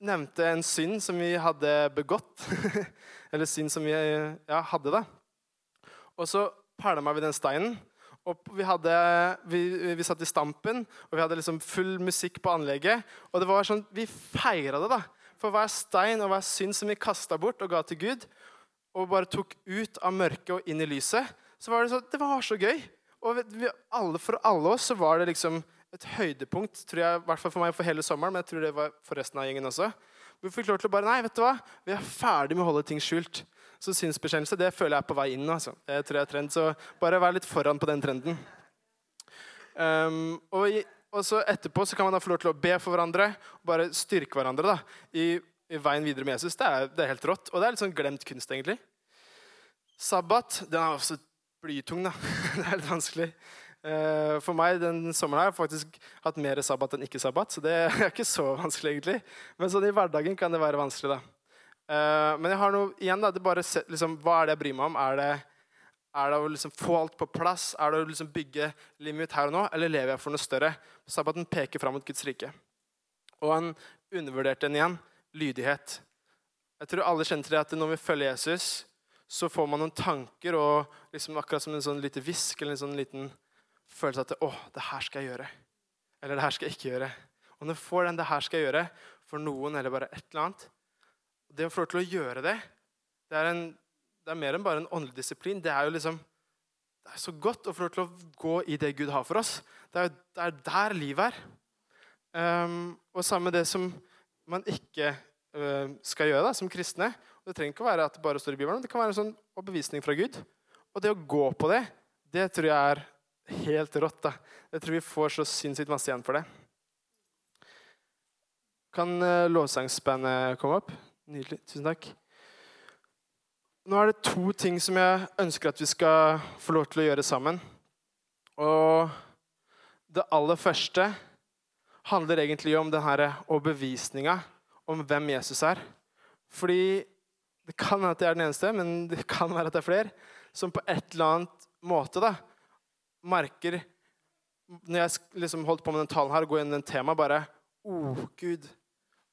nevnte en synd som vi hadde begått. *laughs* Eller synd som vi ja, hadde, da. Og så pælma vi den steinen. Og vi, hadde, vi, vi, satt i Stampen, og vi hadde liksom full musikk på anlegget. Og det var sånn, Vi feira det, da. For hver stein og hver synd som vi kasta bort og ga til Gud, og bare tok ut av mørket og inn i lyset, så var det så, det var så gøy. Og vi, alle, For alle oss så var det liksom et høydepunkt, tror jeg, i hvert fall for meg for hele sommeren, men jeg tror det var for resten av gjengen også. Vi fikk lov til å bare Nei, vet du hva? Vi er ferdig med å holde ting skjult. Så synsbekjennelse det føler jeg er på vei inn. Altså. Det tror jeg er trend, Så bare vær litt foran på den trenden. Um, og, i, og, så etterpå så kan man da få lov til å be for hverandre og bare styrke hverandre da, i, i veien videre med Jesus. Det er, det er, helt rått. Og det er litt sånn glemt kunst, egentlig. Sabbat den er også blytung. da. *laughs* det er litt vanskelig. Uh, for meg den sommeren har jeg faktisk hatt mer sabbat enn ikke sabbat. Så det er ikke så vanskelig, egentlig. Men sånn i hverdagen kan det være vanskelig. da. Uh, men jeg har noe igjen da, det bare set, liksom, Hva er det jeg bryr meg om? Er det, er det å liksom få alt på plass? Er det å liksom bygge livet mitt her og nå? Eller lever jeg for noe større? Sabbaten peker fram mot Guds rike. Og han undervurderte den igjen. Lydighet. Jeg tror alle kjenner til det at når vi følger Jesus, så får man noen tanker og liksom akkurat som en sånn lite hvisk eller en sånn liten følelse at 'Å, det her skal jeg gjøre.' Eller 'det her skal jeg ikke gjøre'. Og når du får den 'det her skal jeg gjøre' for noen eller bare et eller annet, det å få lov til å gjøre det, det er, en, det er, mer enn bare en åndelig disiplin. Det er jo liksom det er så godt å få lov til å gå i det Gud har for oss. Det er, det er der livet er. Um, og sammen med det som man ikke uh, skal gjøre da, som kristne. Og det trenger ikke å være at det bare står i Bibelen. Det kan være en sånn overbevisning fra Gud. Og det å gå på det, det tror jeg er helt rått. da. Jeg tror vi får så sinnssykt masse igjen for det. Kan uh, lovsangsbandet komme opp? Nydelig. Tusen takk. Nå er det to ting som jeg ønsker at vi skal få lov til å gjøre sammen. Og det aller første handler egentlig om denne overbevisninga om hvem Jesus er. Fordi det kan være at jeg er den eneste, men det kan være at det er flere som på et eller annet måte da, merker Når jeg liksom holdt på med den talen her, og går inn i den temaet, bare Å, oh, Gud,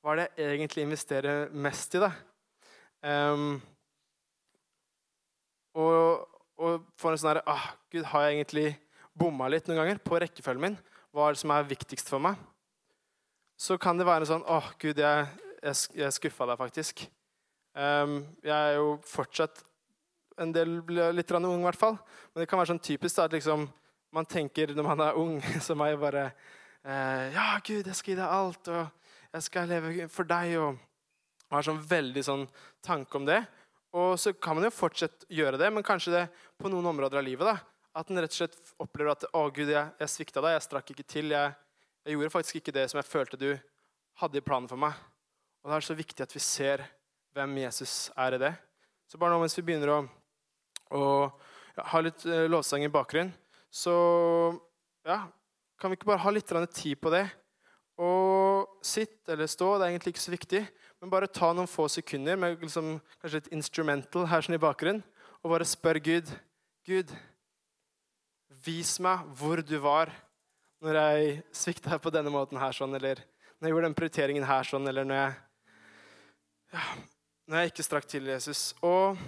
hva er det jeg egentlig investerer mest i? da? Um, og, og får en sånn herre ah, Gud, har jeg egentlig bomma litt noen ganger på rekkefølgen min? Hva er det som er viktigst for meg? Så kan det være sånn Å, oh, Gud, jeg, jeg, jeg skuffa deg faktisk. Um, jeg er jo fortsatt en del litt ung, i hvert fall. Men det kan være sånn typisk da, at liksom, man tenker når man er ung, *laughs* som meg, bare eh, Ja, Gud, jeg skal gi deg alt. og jeg skal leve for deg, og har sånn veldig sånn tanke om det. Og så kan man jo fortsatt gjøre det, men kanskje det på noen områder av livet. da, At en rett og slett opplever at 'Å, Gud, jeg, jeg svikta deg. Jeg strakk ikke til. Jeg, jeg, gjorde faktisk ikke det som jeg følte du hadde i planen for meg.' Og Det er så viktig at vi ser hvem Jesus er i det. Så bare nå mens vi begynner å, å ja, ha litt uh, lovsang i bakgrunnen, så ja, kan vi ikke bare ha litt tid på det? Og sitt eller stå, det er egentlig ikke så viktig, men bare ta noen få sekunder med liksom, kanskje et instrumental her sånn i bakgrunnen, og bare spør Gud Gud, vis meg hvor du var når jeg svikta på denne måten her, sånn, eller når jeg gjorde den prioriteringen her, sånn, eller når jeg ja, når jeg ikke strakk til Jesus. Og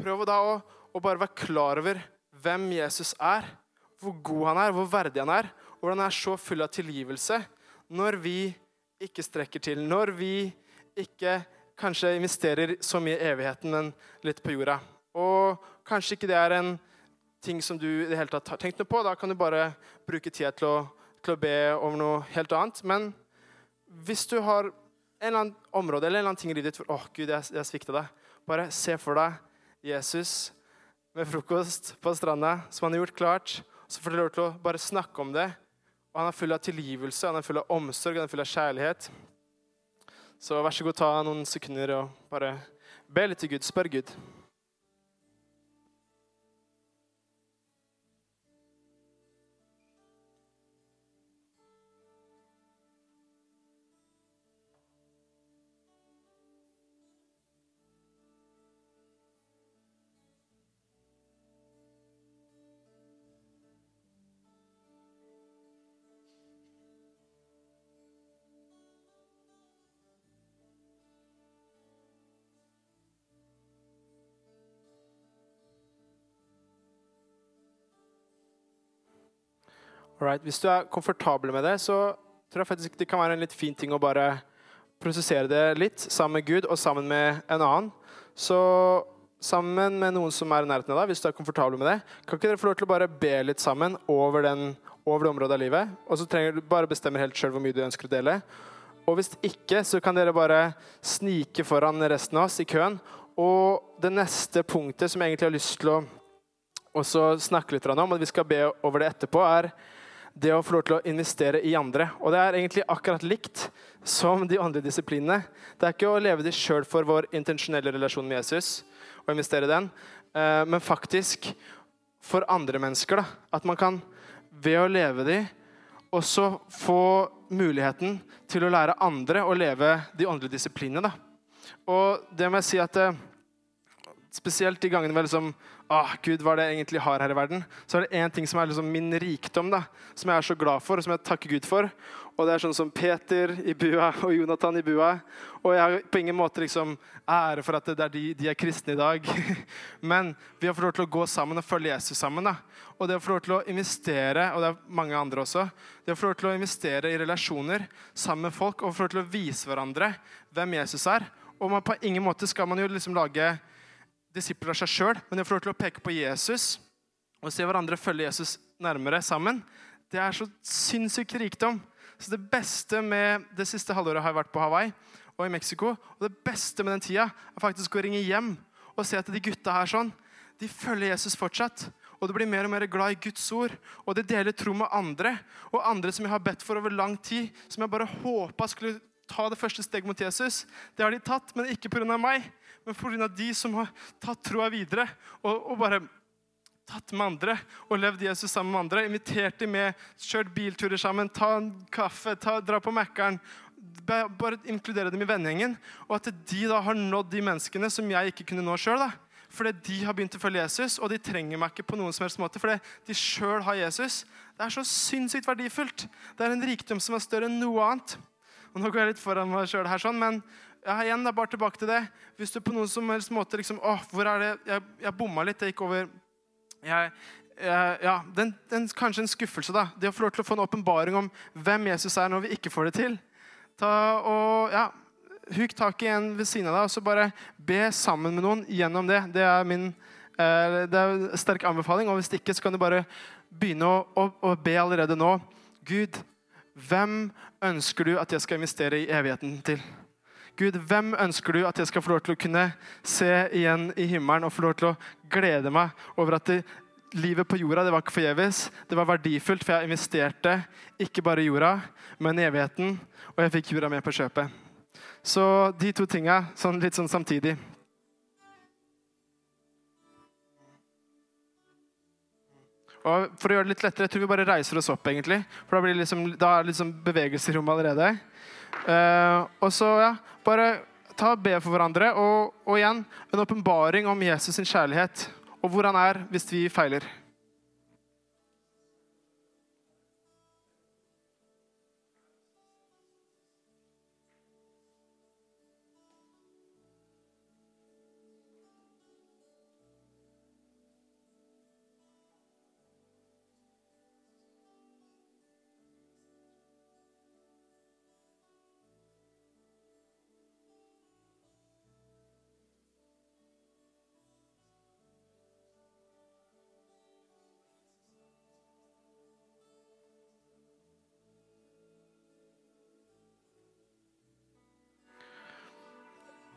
prøv da å, å bare være klar over hvem Jesus er, hvor god han er, hvor verdig han er, hvordan han er så full av tilgivelse når vi ikke strekker til, når vi ikke kanskje investerer så mye i evigheten, men litt på jorda. Og kanskje ikke det er en ting som du i det hele tatt har tenkt noe på. Da kan du bare bruke tida til å, til å be over noe helt annet. Men hvis du har en eller annen område eller en eller annen ting i livet ditt hvor åh, Gud, jeg, jeg svikta deg, bare se for deg Jesus med frokost på stranda, som han har gjort klart. Så får du lov til å bare snakke om det. Og han er full av tilgivelse, han er full av omsorg, han er full av kjærlighet. Så vær så god, ta noen sekunder og bare be litt til Gud. Spør Gud. Alright. Hvis du er komfortabel med det, så tror jeg faktisk det kan være en litt fin ting å bare prosessere det litt sammen med Gud og sammen med en annen. Så sammen med noen som er i nærheten av deg, hvis du er komfortabel med det, kan ikke dere få lov til å bare be litt sammen over, den, over det området av livet? Og så trenger du bare bestemme helt sjøl hvor mye du ønsker å dele. Og hvis ikke, så kan dere bare snike foran resten av oss i køen. Og det neste punktet som jeg egentlig har lyst til å snakke litt om, og vi skal be over det etterpå, er det å få lov til å investere i andre. Og det er egentlig akkurat likt som de andre disiplinene. Det er ikke å leve de sjøl for vår intensjonelle relasjon med Jesus, og investere i den, eh, men faktisk for andre mennesker. Da. At man kan, ved å leve de, også få muligheten til å lære andre å leve de åndelige disiplinene. Da. Og det må jeg si at eh, spesielt de gangene vi liksom ah, Gud, hva er det jeg egentlig har her i verden? Så er det én ting som er liksom min rikdom, da, som jeg er så glad for, og som jeg takker Gud for. Og det er sånn som Peter i bua og Jonathan i bua. Og jeg har på ingen måte liksom ære for at det er de, de er kristne i dag. *laughs* Men vi har fått lov til å gå sammen og følge Jesus sammen. da. Og det å få lov til å investere, og det er mange andre også, det å få lov til å investere i relasjoner sammen med folk og få lov til å vise hverandre hvem Jesus er. Og man, på ingen måte skal man jo liksom lage disipler av seg sjøl, men de får lov til å peke på Jesus og se hverandre følge Jesus nærmere sammen. Det er så sinnssyk rikdom. Så Det beste med det siste halvåret har jeg vært på Hawaii og i Mexico. Og det beste med den tida er faktisk å ringe hjem og se at de gutta her sånn, de følger Jesus fortsatt. Og de blir mer og mer glad i Guds ord. Og de deler tro med andre. Og andre som jeg har bedt for over lang tid, som jeg bare håpa skulle ta det første steget mot Jesus. Det har de tatt, men ikke pga. meg men pga. de som har tatt troa videre og, og, bare tatt med andre og levd Jesus sammen med andre. Invitert dem med, kjørt bilturer sammen, ta en kaffe, ta, dra på Mækkern. Bare inkludere dem i vennegjengen. Og at de da har nådd de menneskene som jeg ikke kunne nå sjøl. Fordi de har begynt å følge Jesus, og de trenger meg ikke på noen som helst måte. Fordi de sjøl har Jesus. Det er så sinnssykt verdifullt. Det er en rikdom som er større enn noe annet. Og nå går jeg litt foran meg sjøl her, sånn, men ja, igjen, det er bare tilbake til det. Hvis du på noen som helst måte liksom, åh, hvor er det, Jeg, jeg bomma litt. Jeg gikk over jeg, jeg, Ja, den, den, kanskje en skuffelse, da. Det å få lov til å få en åpenbaring om hvem Jesus er når vi ikke får det til. Ta og, ja, Huk tak i en ved siden av deg og så bare be sammen med noen gjennom det. Det er min eh, det er en sterk anbefaling. Og hvis ikke, så kan du bare begynne å, å, å be allerede nå. Gud, hvem ønsker du at jeg skal investere i evigheten til? Gud, hvem ønsker du at jeg skal få lov til å kunne se igjen i himmelen og få lov til å glede meg over at det, livet på jorda det var ikke forgjeves. Det var verdifullt, for jeg investerte ikke bare i jorda, men i evigheten. Og jeg fikk jorda med på kjøpet. Så de to tinga sånn litt sånn samtidig. Og For å gjøre det litt lettere, jeg tror vi bare reiser oss opp. egentlig. For Da, blir liksom, da er det liksom bevegelse i rommet allerede. Uh, og så, ja, bare ta og be for hverandre. Og, og igjen en åpenbaring om Jesus sin kjærlighet og hvor han er hvis vi feiler.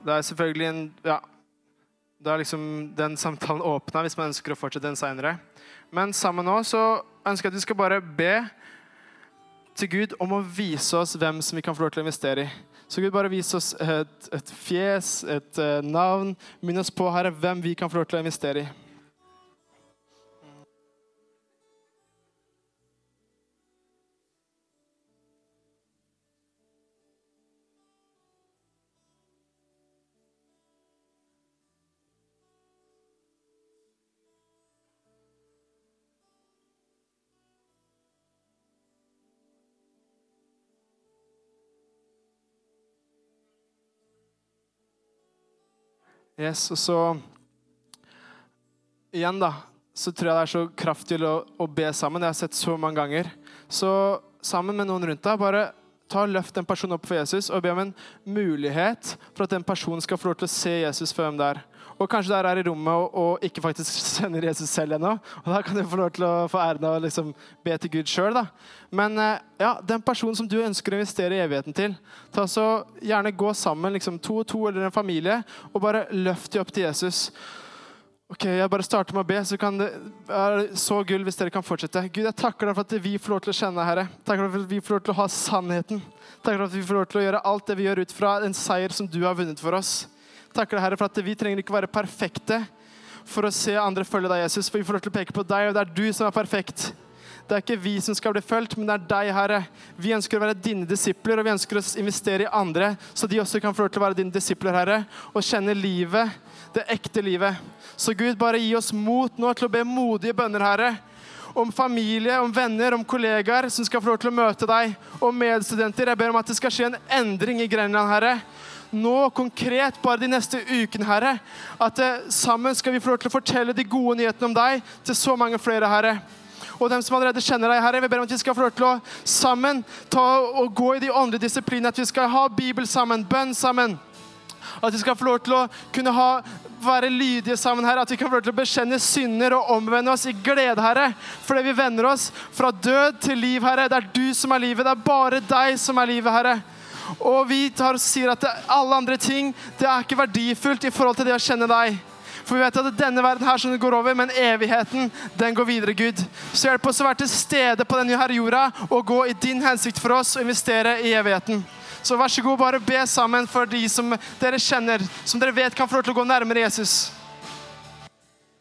Det er selvfølgelig en Ja. Da er liksom den samtalen åpna hvis man ønsker å fortsette den seinere. Men sammen nå så ønsker jeg at vi skal bare be til Gud om å vise oss hvem som vi kan få lov til å investere i. Så Gud, bare vis oss et, et fjes, et uh, navn. Minn oss på, Herre, hvem vi kan få lov til å investere i. Yes, og så Igjen, da, så tror jeg det er så kraftig å, å be sammen. Det har jeg sett så mange ganger. Så sammen med noen rundt deg, bare ta og løft en person opp for Jesus og be om en mulighet for at den personen skal få lov til å se Jesus for hvem det er. Og kanskje dere er i rommet og, og ikke faktisk *laughs* kjenner Jesus selv ennå. Og da kan du få lov til å få æren av å liksom be til Gud sjøl. Men eh, ja, den personen som du ønsker å investere i evigheten til, ta så gjerne gå sammen, liksom to og to eller en familie, og bare løft dem opp til Jesus. Ok, Jeg bare starter med å be, så kan det er så gull hvis dere kan fortsette. Gud, jeg takker deg for at vi får lov til å kjenne Herre. Takker deg for at vi får lov til å ha sannheten. Takker deg for at vi får lov til å gjøre alt det vi gjør ut fra en seier som du har vunnet for oss. Takker deg, Herre, for at vi trenger ikke være perfekte for å se andre følge deg, Jesus. For vi får lov til å peke på deg, og det er du som er perfekt. Det er ikke vi som skal bli fulgt, men det er deg, Herre. Vi ønsker å være dine disipler, og vi ønsker å investere i andre, så de også kan få lov til å være dine disipler, Herre, og kjenne livet, det ekte livet. Så Gud, bare gi oss mot nå til å be modige bønner, Herre. Om familie, om venner, om kollegaer som skal få lov til å møte deg. Og medstudenter. Jeg ber om at det skal skje en endring i Grenland, Herre nå konkret bare de neste ukene, Herre. At eh, sammen skal vi få lov til å fortelle de gode nyhetene om deg til så mange flere, Herre. Og dem som allerede kjenner deg, Herre, vi ber om at vi skal få lov til å sammen ta og gå i de åndelige disiplinene. At vi skal ha Bibel sammen, bønn sammen. At vi skal få lov til å kunne ha, være lydige sammen, Herre. At vi kan få lov til å bekjenne synder og omvende oss i glede, Herre. Fordi vi vender oss fra død til liv, Herre. Det er du som er livet. Det er bare deg som er livet, Herre. Og vi tar og sier at alle andre ting det er ikke verdifullt i forhold til det å kjenne deg. For vi vet at denne verden her som går over, men evigheten den går videre, Gud. Så hjelp oss å være til stede på denne jorda og gå i din hensikt for oss og investere i evigheten. Så vær så god, bare be sammen for de som dere kjenner, som dere vet kan få lov til å gå nærmere Jesus.